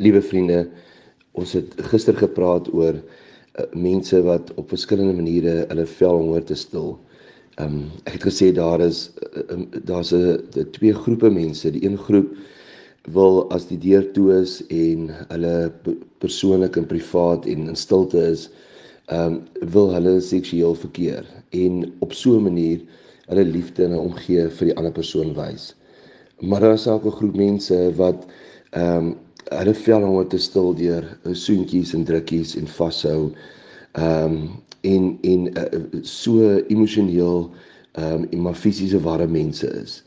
Liewe vriende, ons het gister gepraat oor uh, mense wat op verskillende maniere hulle vel honger te stil. Um ek het gesê daar is uh, daar's 'n twee groepe mense. Die een groep wil as die deur toe is en hulle persoonlik en privaat en in stilte is, um wil hulle seksueel verkeer en op so 'n manier hulle liefde en omgee vir die ander persoon wys. Maar daar is ook 'n groep mense wat um hulle vel om te stil deur eh, soentjies en drukkies en vashou. Ehm um, en en uh, so emosioneel ehm um, en maar fisiese warre mense is.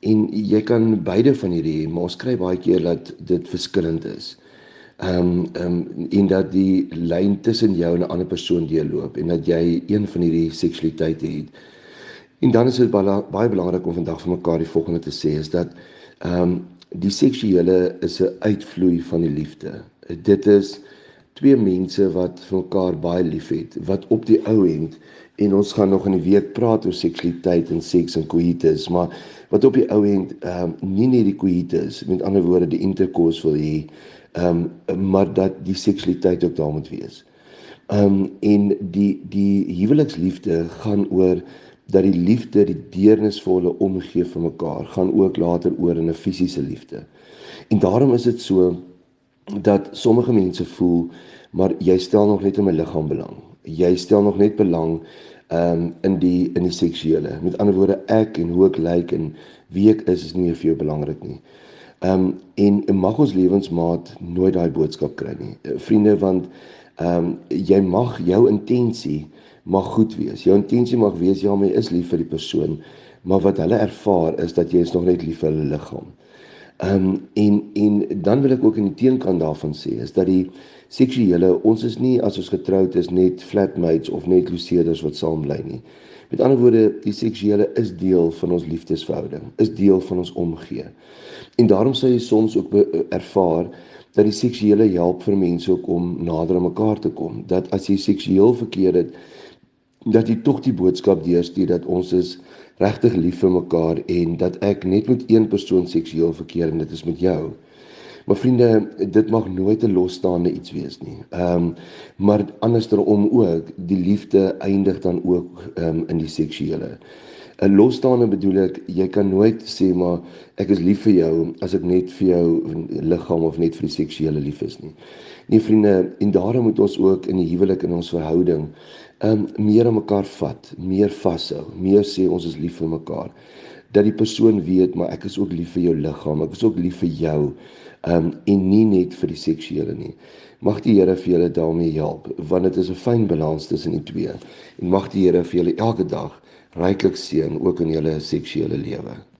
En jy kan beide van hierdie hê, maar ons kry baie keer dat dit verskillend is. Ehm um, ehm um, en dat die lyn tussen jou en 'n ander persoon deurloop en dat jy een van hierdie seksualiteit het. En dan is dit baie belangrik om vandag vir mekaar die volgende te sê is dat ehm um, die seksuele is 'n uitvloei van die liefde. Dit is twee mense wat vir mekaar baie liefhet, wat op die ou end en ons gaan nog in die week praat oor seksualiteit en seks en coitus, maar wat op die ou end ehm um, nie net die coitus, met ander woorde die intercourse wil hê, ehm um, maar dat die seksualiteit ook daar moet wees. Ehm um, en die die huweliksliefde gaan oor dat die liefde, die deernisvolle omgee vir mekaar gaan ook later oor in 'n fisiese liefde. En daarom is dit so dat sommige mense voel maar jy stel nog net in my liggaam belang. Jy stel nog net belang um in die in die seksuele. Met ander woorde ek en hoe ek lyk en wie ek is is nie vir jou belangrik nie. Um en mag ons lewensmaat nooit daai boodskap kry nie. Vriende want um jy mag jou intensie mag goed wees. Jou intensie mag wees ja, my is lief vir die persoon, maar wat hulle ervaar is dat jy is nog net lief vir hulle liggaam. Ehm um, en en dan wil ek ook in die teenkant daarvan sê is dat die seksuele ons is nie as ons getroud is net flatmates of net luseerders wat saam bly nie. Met ander woorde, die seksuele is deel van ons liefdesverhouding, is deel van ons omgee. En daarom sou jy soms ook ervaar dat die seksuele help vir mense ook om nader aan mekaar te kom. Dat as jy seksueel verkeer het, dat jy tog die boodskap deurstuur dat ons is regtig lief vir mekaar en dat ek net met een persoon seksueel verkeer en dit is met jou. Maar vriende, dit mag nooit 'n losstaande iets wees nie. Ehm um, maar andersom ook, die liefde eindig dan ook ehm um, in die seksuele. 'n Losstaande bedoel ek, jy kan nooit sê maar ek is lief vir jou as ek net vir jou liggaam of net vir die seksuele lief is nie. Nee vriende, en daarom moet ons ook in die huwelik in ons verhouding um meer aan mekaar vat, meer vashou, meer sê ons is lief vir mekaar. Dat die persoon weet maar ek is ook lief vir jou liggaam, ek is ook lief vir jou. Um en nie net vir die seksuele nie. Mag die Here vir julle daarmee help want dit is 'n fyn balans tussen die twee. En mag die Here vir julle elke dag ryklik seën ook in julle seksuele lewe.